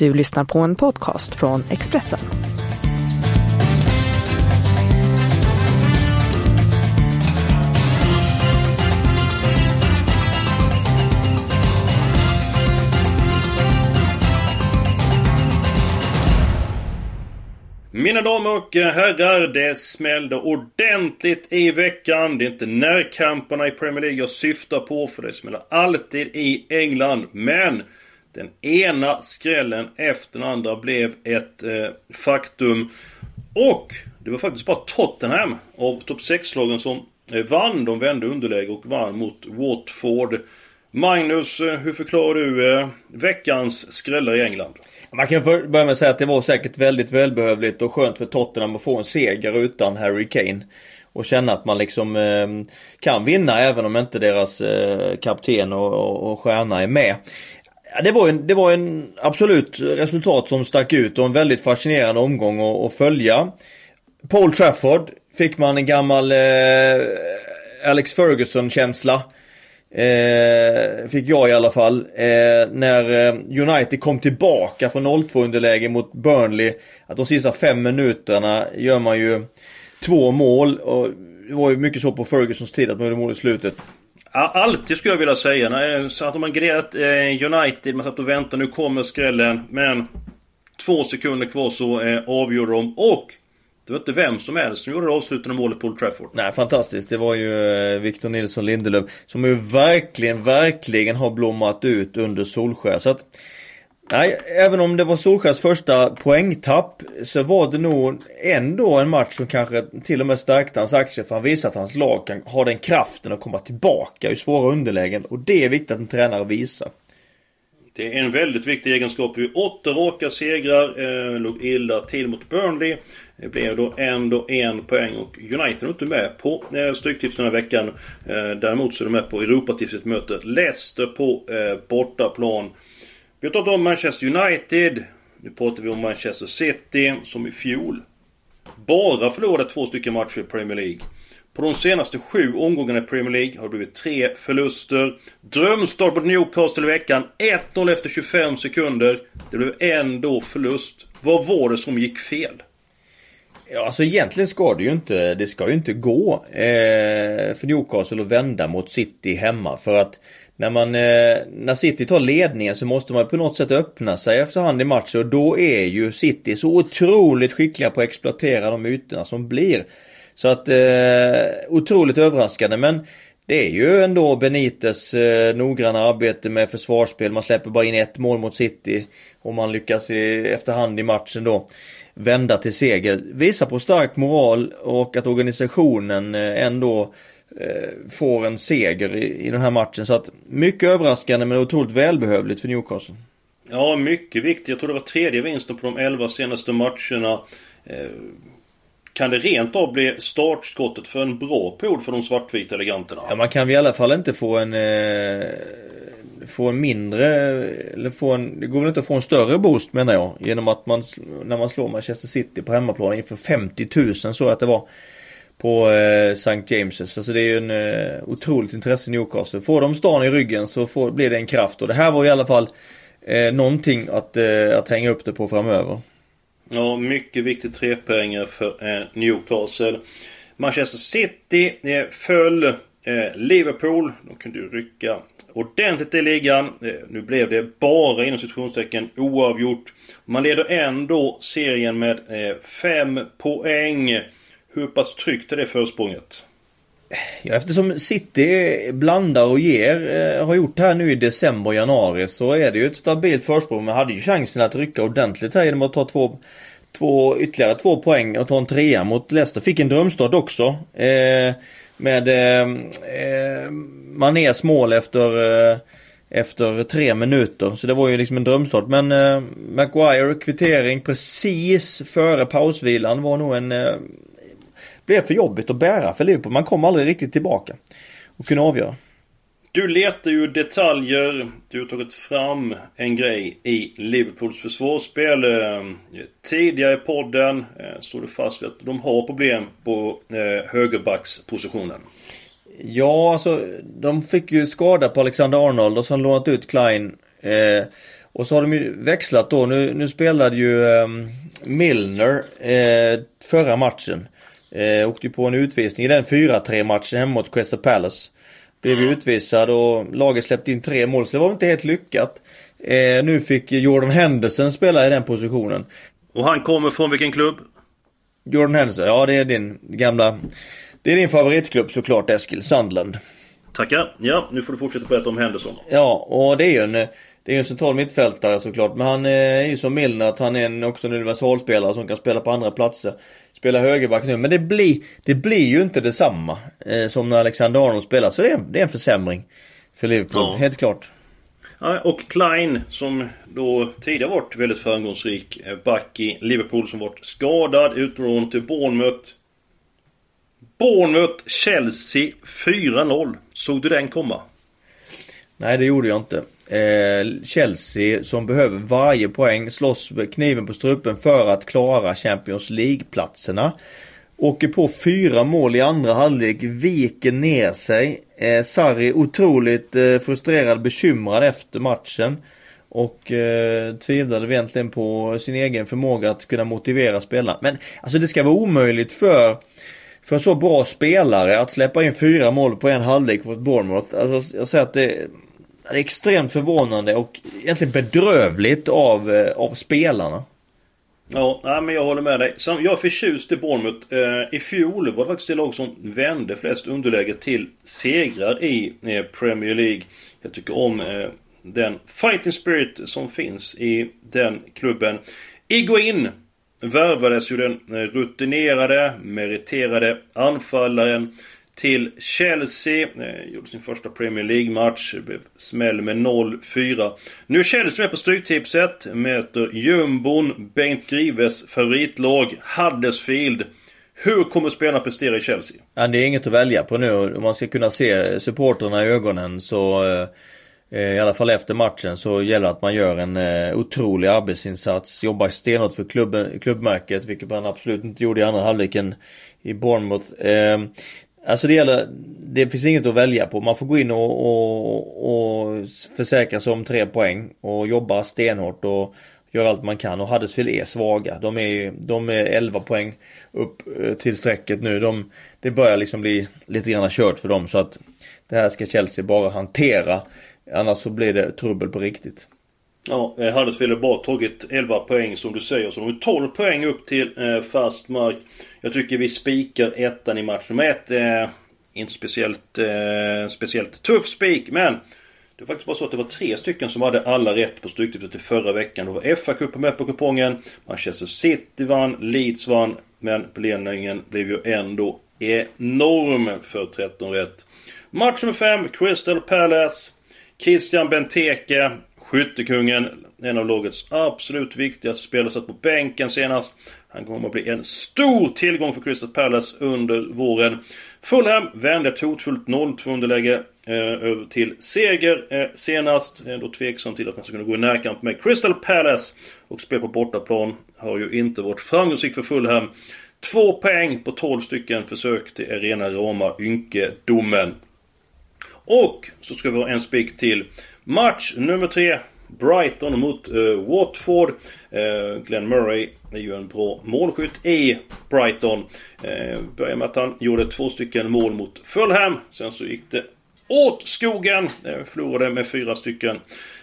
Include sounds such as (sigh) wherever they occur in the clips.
Du lyssnar på en podcast från Expressen. Mina damer och herrar, det smällde ordentligt i veckan. Det är inte närkamperna i Premier League jag syftar på, för det smäller alltid i England. Men den ena skrällen efter den andra blev ett eh, faktum. Och det var faktiskt bara Tottenham av topp 6-lagen som eh, vann. De vände underläge och vann mot Watford. Magnus, eh, hur förklarar du eh, veckans skrällar i England? Man kan börja med att säga att det var säkert väldigt välbehövligt och skönt för Tottenham att få en seger utan Harry Kane. Och känna att man liksom eh, kan vinna även om inte deras eh, kapten och, och, och stjärna är med. Ja, det var en, det var en absolut resultat som stack ut och en väldigt fascinerande omgång att, att följa. Paul Trafford fick man en gammal eh, Alex Ferguson-känsla. Eh, fick jag i alla fall. Eh, när eh, United kom tillbaka från 0-2 underläge mot Burnley. Att de sista fem minuterna gör man ju två mål. Och det var ju mycket så på Fergusons tid att man gjorde mål i slutet. Alltid skulle jag vilja säga. Så att man grerat eh, United, man satt och väntade, nu kommer skrällen. Men två sekunder kvar så eh, de. Och det var inte vem som helst som gjorde det avslutande målet på Old Trafford. Nej, fantastiskt. Det var ju eh, Victor Nilsson Lindelöf som ju verkligen, verkligen har blommat ut under Solskär. Så att, nej, även om det var Solskärs första poängtapp så var det nog ändå en match som kanske till och med stärkte hans aktier för han visar att hans lag kan ha den kraften att komma tillbaka i svåra underlägen och det är viktigt att en tränare visar. Det är en väldigt viktig egenskap. Vi åtta raka segrar. Eh, låg illa till mot Burnley. Det blev då ändå en poäng och United är inte med på eh, Stryktipset den här veckan. Eh, däremot så är de med på Europatipset möter Leicester på eh, bortaplan. Vi har tagit om Manchester United. Nu pratar vi om Manchester City som i fjol bara förlorade två stycken matcher i Premier League. På de senaste sju omgångarna i Premier League har det blivit tre förluster. Drömstart mot Newcastle i veckan. 1-0 efter 25 sekunder. Det blev ändå förlust. Vad var det som gick fel? Ja, alltså egentligen ska det ju inte, det ska ju inte gå eh, för Newcastle att vända mot City hemma. För att när man, eh, när City tar ledningen så måste man på något sätt öppna sig efterhand i matchen och då är ju City så otroligt skickliga på att exploatera de ytorna som blir. Så att eh, otroligt överraskande men det är ju ändå Benites eh, noggranna arbete med försvarsspel. Man släpper bara in ett mål mot City och man lyckas i, efterhand i matchen då vända till seger. Visar på stark moral och att organisationen eh, ändå får en seger i, i den här matchen. Så att mycket överraskande men otroligt välbehövligt för Newcastle. Ja, mycket viktigt. Jag tror det var tredje vinsten på de elva senaste matcherna. Eh, kan det rent av bli startskottet för en bra period för de svartvita eleganterna? Ja, man kan i alla fall inte få en... Eh, få en mindre... Eller få en... Det går väl inte att få en större boost menar jag. Genom att man... När man slår Manchester City på hemmaplan inför 50 000 så att det var. På eh, St. James's. Alltså det är ju en eh, otroligt intresse i Newcastle. Får de stan i ryggen så får, blir det en kraft. Och det här var i alla fall eh, någonting att, eh, att hänga upp det på framöver. Ja, mycket viktigt trepoängare för eh, Newcastle. Manchester City eh, föll. Eh, Liverpool, de kunde ju rycka ordentligt i ligan. Eh, nu blev det bara inom situationstecken oavgjort. Man leder ändå serien med eh, poäng. Hur pass tryggt är det försprånget? Ja, eftersom City blandar och ger, eh, har gjort det här nu i december och januari så är det ju ett stabilt försprång. Man hade ju chansen att rycka ordentligt här genom att ta två, två ytterligare två poäng och ta en trea mot Leicester. Fick en drömstart också. Eh, med eh, eh Manés mål efter eh, efter tre minuter. Så det var ju liksom en drömstart. Men eh, Maguire kvittering precis före pausvilan var nog en eh, blev för jobbigt att bära för Liverpool. Man kom aldrig riktigt tillbaka och kunde avgöra. Du letar ju detaljer. Du har tagit fram en grej i Liverpools försvarsspel. Eh, tidigare i podden eh, stod du fast vid att de har problem på eh, högerbackspositionen. Ja, alltså de fick ju skada på Alexander Arnold och så har lånat ut Klein. Och så har de ju växlat då. Nu, nu spelade ju eh, Milner eh, förra matchen. Eh, åkte ju på en utvisning i den 4-3 matchen hemma mot Crystal Palace. Blev ju utvisad och laget släppte in tre mål så det var inte helt lyckat. Eh, nu fick Jordan Henderson spela i den positionen. Och han kommer från vilken klubb? Jordan Henderson, ja det är din gamla... Det är din favoritklubb såklart Eskil, Sandland. Tackar. Ja, nu får du fortsätta berätta om Henderson. Ja, och det är ju en... Det är en central mittfältare såklart. Men han är ju som Milner att han är en, också en universalspelare som kan spela på andra platser. Spela högerback nu. Men det blir, det blir ju inte detsamma eh, som när Alexander Arnold spelar. Så det är, det är en försämring för Liverpool. Ja. Helt klart. Ja, och Klein som då tidigare varit väldigt framgångsrik eh, back i Liverpool som varit skadad, utlånad till Bournemouth. Bournemouth, Chelsea 4-0. Såg du den komma? Nej, det gjorde jag inte. Eh, Chelsea som behöver varje poäng, slåss med kniven på strupen för att klara Champions League-platserna. Åker på fyra mål i andra halvlek, viker ner sig. Eh, Sarri otroligt eh, frustrerad, bekymrad efter matchen. Och eh, tvivlade egentligen på sin egen förmåga att kunna motivera spelarna. Men alltså det ska vara omöjligt för för en så bra spelare att släppa in fyra mål på en halvlek mot Bournemouth. Alltså jag säger att det, det är extremt förvånande och egentligen bedrövligt av, eh, av spelarna. Ja, nej, men jag håller med dig. Jag är förtjust i Bournemouth. Eh, I fjol var det faktiskt det lag som vände flest underläge till segrar i eh, Premier League. Jag tycker om den fighting spirit som finns i den klubben. Iguin värvades ju den eh, rutinerade, meriterade anfallaren till Chelsea. Eh, gjorde sin första Premier League-match. Blev smäll med 0-4. Nu är Chelsea med på Stryktipset. Möter jumbon, Bengt Grives favoritlag, Huddersfield. Hur kommer spelarna prestera i Chelsea? Ja, det är inget att välja på nu. Om man ska kunna se supporterna i ögonen så eh, Eh, i alla fall efter matchen så gäller det att man gör en eh, otrolig arbetsinsats. Jobbar stenhårt för klubb, klubbmärket vilket man absolut inte gjorde i andra halvleken i Bournemouth. Ehm, alltså det gäller, det finns inget att välja på. Man får gå in och, och, och försäkra sig om tre poäng och jobba stenhårt och göra allt man kan. Och Huddersfield är svaga. De är, de är 11 poäng upp eh, till strecket nu. De, det börjar liksom bli lite grann kört för dem så att det här ska Chelsea bara hantera. Annars så blir det trubbel på riktigt. Ja, eh, Huddersfield har bara tagit 11 poäng som du säger. Så de har 12 poäng upp till eh, fast mark. Jag tycker vi spikar ettan i match nummer ett. Eh, inte speciellt, eh, speciellt tuff spik, men det var faktiskt bara så att det var tre stycken som hade alla rätt på Stryktipset i förra veckan. Då var FA-cupen med på kupongen. Manchester City vann, Leeds vann. Men belöningen blev ju ändå enorm för 13 rätt. Match nummer 5, Crystal Palace. Christian Benteke, skyttekungen. En av lagets absolut viktigaste spelare. Satt på bänken senast. Han kommer att bli en stor tillgång för Crystal Palace under våren. Fulham vände ett hotfullt 0-2 underläge eh, över till seger eh, senast. Eh, Ändå tveksam till att man ska kunna gå i närkamp med Crystal Palace. Och spel på bortaplan har ju inte varit framgångsrikt för Fulham. Två poäng på 12 stycken försök till är rena rama ynkedomen. Och så ska vi ha en spik till. Match nummer tre. Brighton mot uh, Watford. Uh, Glenn Murray är ju en bra målskytt i Brighton. Uh, börjar med att han gjorde två stycken mål mot Fulham. Sen så gick det åt skogen. Uh, förlorade med fyra stycken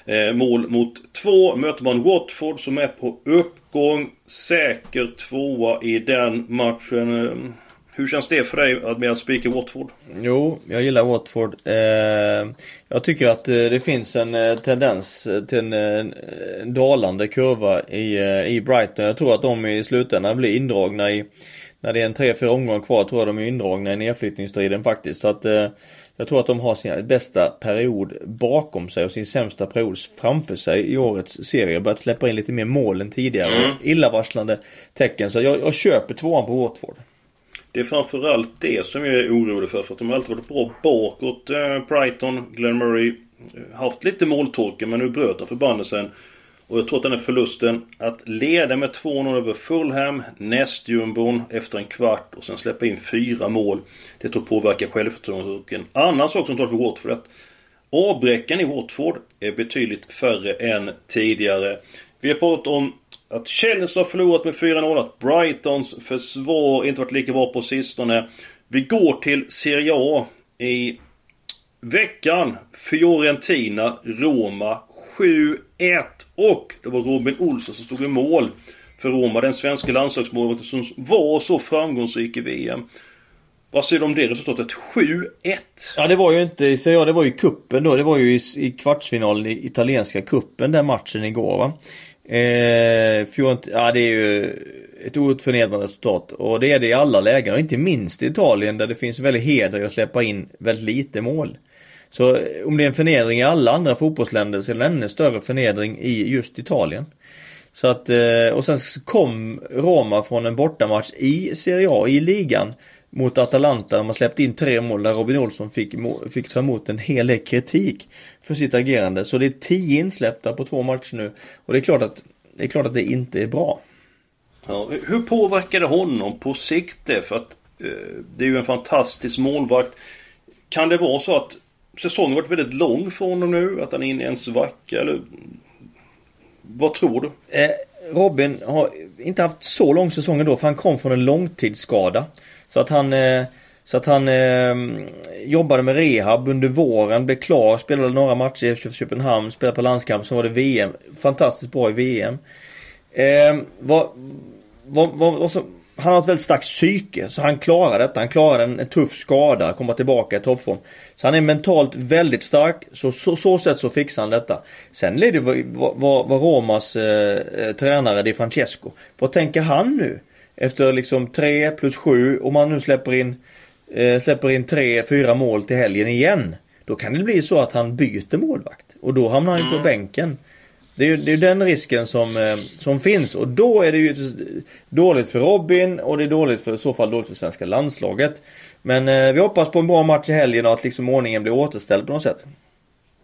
uh, mål mot två. Möter man Watford som är på uppgång. Säker tvåa i den matchen. Hur känns det för dig med att spika Watford? Jo, jag gillar Watford. Eh, jag tycker att eh, det finns en eh, tendens till en, en dalande kurva i, i Brighton. Jag tror att de i slutändan blir indragna i när det är en 3-4 omgångar kvar tror jag de är indragna i nedflyttningsstriden faktiskt. Så att jag tror att de har sin bästa period bakom sig och sin sämsta period framför sig i årets serie. Börjat släppa in lite mer mål än tidigare. Mm. Illavarslande tecken. Så jag, jag köper tvåan på Watford. Det är framförallt det som jag är orolig för. För att de har alltid varit bra bakåt. Eh, Brighton, Glenn Murray. Eh, haft lite måltorka men nu bröt de förbannelsen. Och jag tror att den här förlusten att leda med 2-0 över Fulham, nästjumbon efter en kvart och sen släppa in fyra mål. Det tror jag påverkar självförtroendet. Och en annan sak som talar för Watford att avbräckan i Watford är betydligt färre än tidigare. Vi har pratat om att Chelsea har förlorat med 4-0, att Brightons försvar inte varit lika bra på sistone. Vi går till Serie A i veckan. Fiorentina, Roma 7-1. Och det var Robin Olsson som stod i mål för Roma. Den svenska landslagsmålvakten som var så framgångsrik i VM. Vad säger du om det resultatet? 7-1? Ja det var ju inte i Serie A, det var ju kuppen då. Det var ju i, i kvartsfinalen i italienska kuppen den matchen igår va. Eh, Fjort, ja det är ju ett oerhört förnedrande resultat. Och det är det i alla lägen och inte minst i Italien där det finns väldigt heder i att släppa in väldigt lite mål. Så eh, om det är en förnedring i alla andra fotbollsländer så är det en ännu större förnedring i just Italien. Så att, eh, och sen kom Roma från en bortamatch i Serie A, i ligan mot Atalanta. De har släppt in tre mål där Robin Olsson fick, fick ta emot en hel del kritik för sitt agerande. Så det är tio insläppta på två matcher nu. Och det är klart att det, är klart att det inte är bra. Ja, hur påverkar det honom på sikt det? För att eh, det är ju en fantastisk målvakt. Kan det vara så att säsongen varit väldigt lång för honom nu? Att han är inne i en svacka? Eller vad tror du? Eh, Robin har inte haft så lång säsong ändå för han kom från en långtidsskada. Så att han så att han eh, ehm, jobbade med rehab under våren, blev klar, spelade några matcher i Köpenhamn, spelade på landskamp, så var det VM. Fantastiskt bra i VM. Eh, vad, vad, vad, vad som, han har ett väldigt starkt psyke, så han klarar detta. Han klarar en, en tuff skada, komma tillbaka i toppform. Så han är mentalt väldigt stark, så så, så sätt så fixar han detta. Sen är det vad, vad, vad Romas eh, eh tränare Di Francesco. Vad tänker han nu? Efter liksom 3 plus 7, om man nu släpper in eh, släpper in 3-4 mål till helgen igen. Då kan det bli så att han byter målvakt. Och då hamnar han ju mm. på bänken. Det är ju det är den risken som, eh, som finns och då är det ju dåligt för Robin och det är dåligt för i så fall dåligt för svenska landslaget. Men eh, vi hoppas på en bra match i helgen och att liksom ordningen blir återställd på något sätt.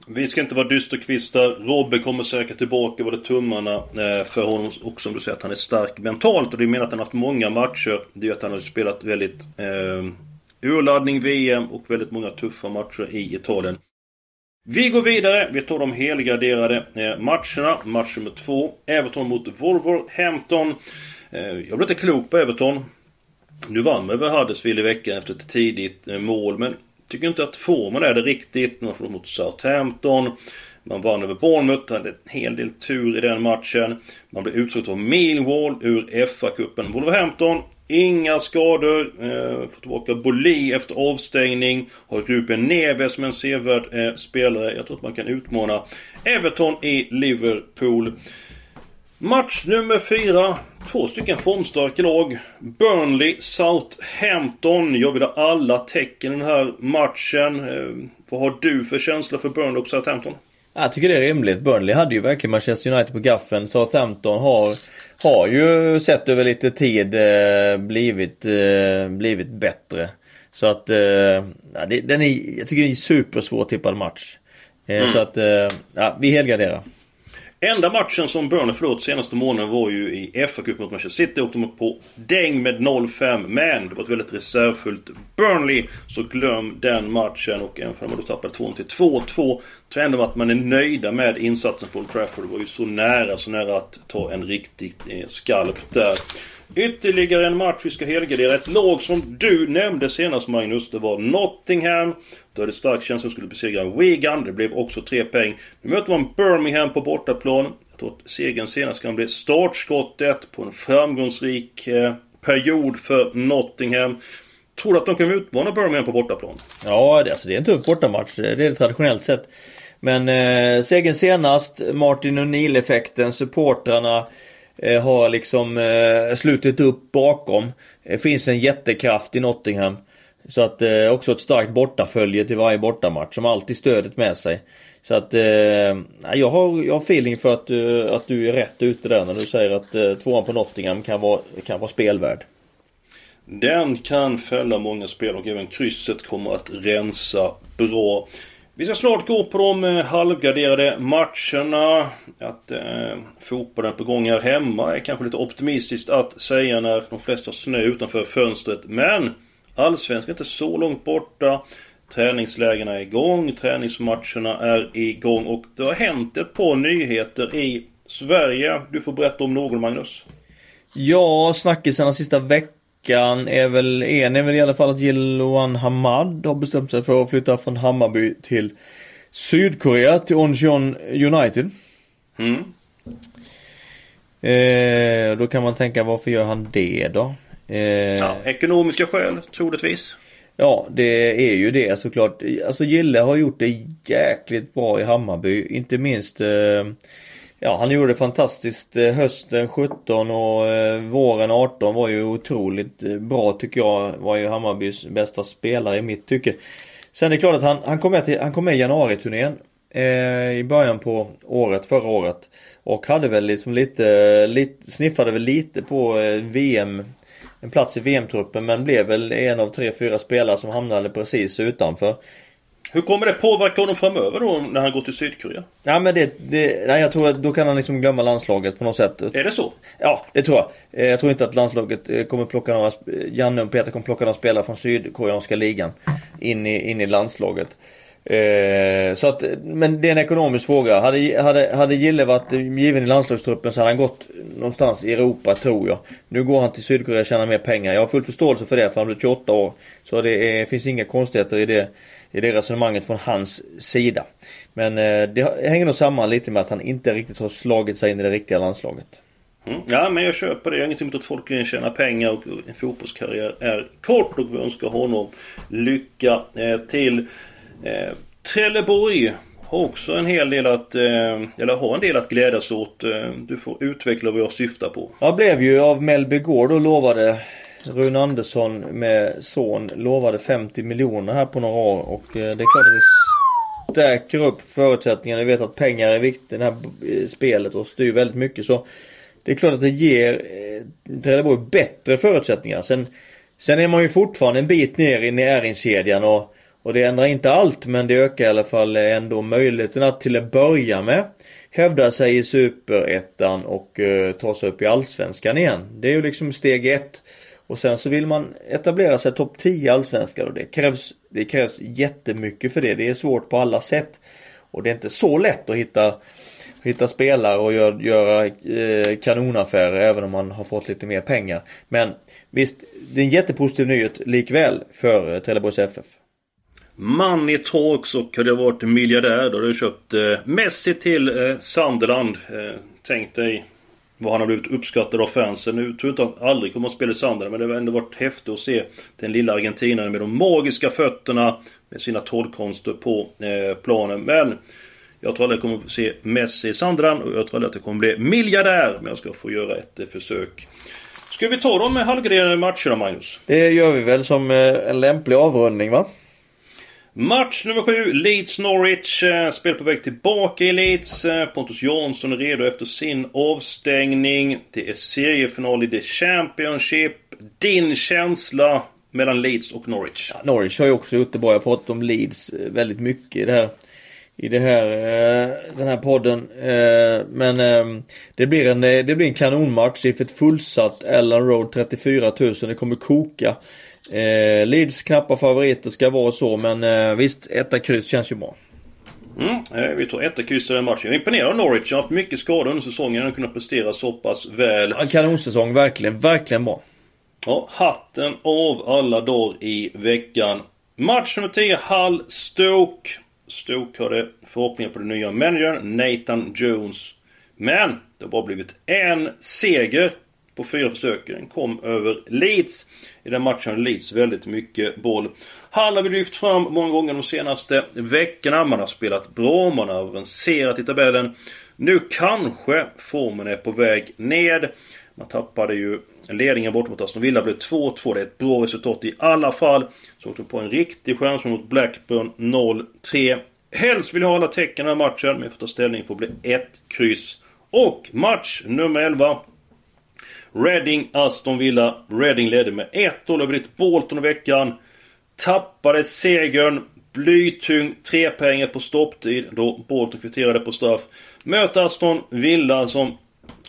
Vi ska inte vara dysterkvistar. Robbe kommer säkert tillbaka, Både tummarna eh, för honom. Och som du säger att han är stark mentalt. Och det menar att han har haft många matcher. Det är att han har spelat väldigt eh, urladdning VM och väldigt många tuffa matcher i Italien. Vi går vidare. Vi tar de helgraderade eh, matcherna. Match nummer två. Everton mot Wolverhampton. Eh, jag blev inte klok på Everton. Nu vann vi över Huddersfield i veckan efter ett tidigt mål. Men tycker inte att formen är det riktigt. Man får mot Southampton. Man vann över Bournemouth, hade en hel del tur i den matchen. Man blev utsatt av Millwall ur FA-cupen. Wolverhampton, inga skador. Eh, får tillbaka Boli efter avstängning. Har Ruben Neves som en sevärd eh, spelare. Jag tror att man kan utmana Everton i Liverpool. Match nummer fyra. Två stycken formstarka lag. Burnley, Southampton. Jag vill ha alla tecken i den här matchen. Eh, vad har du för känsla för Burnley och Southampton? Jag tycker det är rimligt. Burnley hade ju verkligen Manchester United på gaffeln. Southampton har, har ju sett över lite tid eh, blivit, eh, blivit bättre. Så att, eh, den är, jag tycker det är en supersvår tippad match. Eh, mm. Så att, eh, ja, vi helgarderar. Enda matchen som Burnley förlåt senaste månaden var ju i FA-cupen mot Manchester City. Åkte de på däng med 0-5. Men det var ett väldigt reservfullt Burnley. Så glöm den matchen. Och även om man då tappade 2 till 2-2. Tror ändå att man är nöjda med insatsen på Old Trafford. Det var ju så nära, så nära att ta en riktig eh, skalp där. Ytterligare en match vi ska helgardera. Ett lag som du nämnde senast Magnus. Det var Nottingham. Då hade stark känsla att skulle besegra Wigan. Det blev också tre poäng. Nu möter man Birmingham på bortaplan. Jag tror att segern senast kan bli startskottet på en framgångsrik eh, period för Nottingham. Tror du att de kan utmana Birmingham på bortaplan? Ja, det, alltså, det är en tuff bortamatch. Det är det traditionellt sett. Men eh, segern senast, Martin O'Neill-effekten, supportrarna Eh, har liksom eh, slutit upp bakom. Det finns en jättekraft i Nottingham. Så att eh, också ett starkt bortafölje till varje bortamatch som alltid stödet med sig. Så att eh, jag, har, jag har feeling för att, uh, att du är rätt ute där när du säger att uh, tvåan på Nottingham kan vara, kan vara spelvärd. Den kan fälla många spel och även krysset kommer att rensa bra. Vi ska snart gå på de eh, halvgarderade matcherna. Att eh, fotbollen på gång här hemma är kanske lite optimistiskt att säga när de flesta har snö utanför fönstret. Men Allsvenskan är inte så långt borta. Träningslägena är igång, träningsmatcherna är igång och det har hänt ett par nyheter i Sverige. Du får berätta om någon Magnus. Ja, snackisarna sista veckan är väl, en är väl i alla fall att Jiloan Hamad har bestämt sig för att flytta från Hammarby till Sydkorea, till Oncheon United. Mm. Eh, då kan man tänka varför gör han det då? Eh, ja, ekonomiska skäl troligtvis. Ja, det är ju det såklart. Alltså Gille har gjort det jäkligt bra i Hammarby. Inte minst eh, Ja, han gjorde det fantastiskt eh, hösten 17 och eh, våren 18 var ju otroligt eh, bra tycker jag. Var ju Hammarbys bästa spelare i mitt tycke. Sen är det klart att han, han kom med, till, han kom med i januariturnén eh, i början på året, förra året. Och hade väl liksom lite, lite sniffade väl lite på VM en plats i VM-truppen men blev väl en av tre, fyra spelare som hamnade precis utanför. Hur kommer det påverka honom framöver då när han går till Sydkorea? Ja men det, det nej jag tror att då kan han liksom glömma landslaget på något sätt. Är det så? Ja, det tror jag. Eh, jag tror inte att landslaget eh, kommer plocka några, Janne och Peter kommer plocka några spelare från Sydkoreanska ligan in i, in i landslaget. Eh, så att, men det är en ekonomisk fråga. Hade, hade, hade Gille varit given i landslagstruppen så hade han gått någonstans i Europa tror jag. Nu går han till Sydkorea och tjänar mer pengar. Jag har full förståelse för det för han blir 28 år. Så det är, finns inga konstigheter i det, i det resonemanget från hans sida. Men eh, det hänger nog samman lite med att han inte riktigt har slagit sig in i det riktiga landslaget. Mm. Ja men jag köper det. Jag har ingenting emot att folk tjänar pengar och en fotbollskarriär är kort och vi önskar honom lycka eh, till. Eh, Trelleborg har också en hel del att, eh, eller har en del att glädjas åt. Eh, du får utveckla vad jag syftar på. Jag blev ju av Mellby Gård och lovade Rune Andersson med son lovade 50 miljoner här på några år och eh, det är klart att det stärker upp förutsättningarna. Vi vet att pengar är viktigt i det här eh, spelet och styr väldigt mycket så det är klart att det ger eh, Trelleborg bättre förutsättningar. Sen, sen är man ju fortfarande en bit ner i näringskedjan och och det ändrar inte allt men det ökar i alla fall ändå möjligheten att till att börja med hävda sig i superettan och eh, ta sig upp i allsvenskan igen. Det är ju liksom steg ett. Och sen så vill man etablera sig topp 10 i allsvenskan och det krävs, det krävs jättemycket för det. Det är svårt på alla sätt. Och det är inte så lätt att hitta hitta spelare och gör, göra eh, kanonaffärer även om man har fått lite mer pengar. Men visst, det är en jättepositiv nyhet likväl för eh, Trelleborgs FF. Money Talks och hade jag varit miljardär då hade jag köpt eh, Messi till eh, Sunderland. Eh, tänk dig vad han har blivit uppskattad av fansen. Nu tror jag inte att han aldrig kommer att spela i Sunderland men det har ändå varit häftigt att se den lilla argentinaren med de magiska fötterna med sina trollkonster på eh, planen. Men jag tror aldrig jag kommer att se Messi i Sunderland och jag tror aldrig att jag kommer bli miljardär. Men jag ska få göra ett eh, försök. Ska vi ta de halvgraderade matcherna Magnus? Det gör vi väl som eh, en lämplig avrundning va? Match nummer 7, Leeds Norwich. Eh, spel på väg tillbaka i Leeds. Eh, Pontus Jansson är redo efter sin avstängning. Det är seriefinal i The Championship. Din känsla mellan Leeds och Norwich? Ja, Norwich har ju också gjort det bra. Jag har pratat om Leeds eh, väldigt mycket i det här i det här, den här podden. Men ehm, det blir en, det blir en kanonmatch i ett fullsatt Ellen Road 34 000. Det kommer koka. Eh, Leeds knappa favoriter ska vara så men eh, visst, etta kryss känns ju bra. Mm, eh, vi tar etta kryss i den matchen. Jag är imponerad av Norwich. Jag har haft mycket skador under säsongen och kunnat prestera så pass väl. En kanonsäsong, verkligen, verkligen bra. Ja, hatten av alla dagar i veckan. Match nummer 10, Hull Stoke. Stoke hade förhoppningar på den nya managern Nathan Jones. Men det har bara blivit en seger på fyra försök. Den kom över Leeds. I den matchen hade Leeds väldigt mycket boll. Hall har vi lyft fram många gånger de senaste veckorna. Man har spelat bra, man har avancerat i tabellen. Nu kanske formen är på väg ned. Man tappade ju ledningen bort mot Aston Villa. blev 2-2. Det är ett bra resultat i alla fall. Så åkte på en riktig chans mot Blackburn 0-3. Helst vill jag ha alla tecken i den här matchen. Men jag får ta ställning för att bli ett kryss. Och match nummer 11. Reading, Aston Villa. Reading ledde med 1-0 över ditt Bolton i veckan. Tappade segern. Blytung trepoängare på stopptid då Bolton kvitterade på straff. Möter Aston Villa som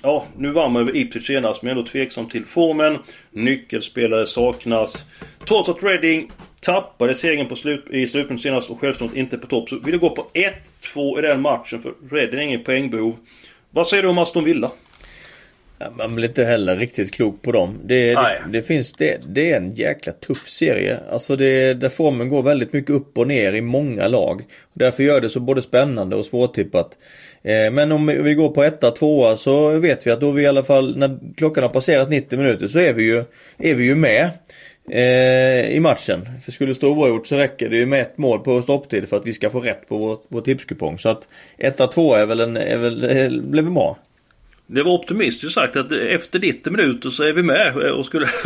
Ja, nu vann man över Ipswich senast men ändå tveksam till formen. Nyckelspelare saknas. Trots att Reading Tappade segern på slut, i slutminuten senast och självförtroendet inte på topp. Så vill du gå på 1-2 i den matchen för Reading är inget poängbehov. Vad säger du om Aston Villa? Man blir inte heller riktigt klok på dem. Det, det, det, finns, det, det, är en jäkla tuff serie. Alltså det, där formen går väldigt mycket upp och ner i många lag. Därför gör det så både spännande och svårtippat. Eh, men om vi går på etta, tvåa så vet vi att då vi i alla fall när klockan har passerat 90 minuter så är vi ju, är vi ju med. Eh, i matchen. För skulle det stå oavgjort så räcker det ju med ett mål på stopptid för att vi ska få rätt på vår, vår tipskupong. Så att 1-2 är väl en, är väl, är, blev bra. Det var optimistiskt sagt att efter 90 minuter så är vi med och skulle (laughs)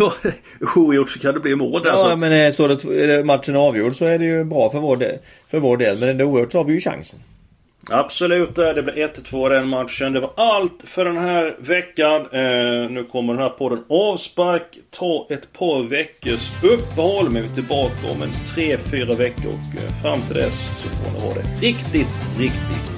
det oavgjort så kan det bli mål. Ja så. men är, så är matchen avgjord så är det ju bra för vår del. För vår del. Men det oavgjort så har vi ju chansen. Absolut, det blev 1-2 den matchen. Det var allt för den här veckan. Eh, nu kommer den här podden avspark. Ta ett par veckors uppehåll. Men vi är tillbaka om en 3-4 veckor. Och eh, fram till dess så får ni ha det riktigt, riktigt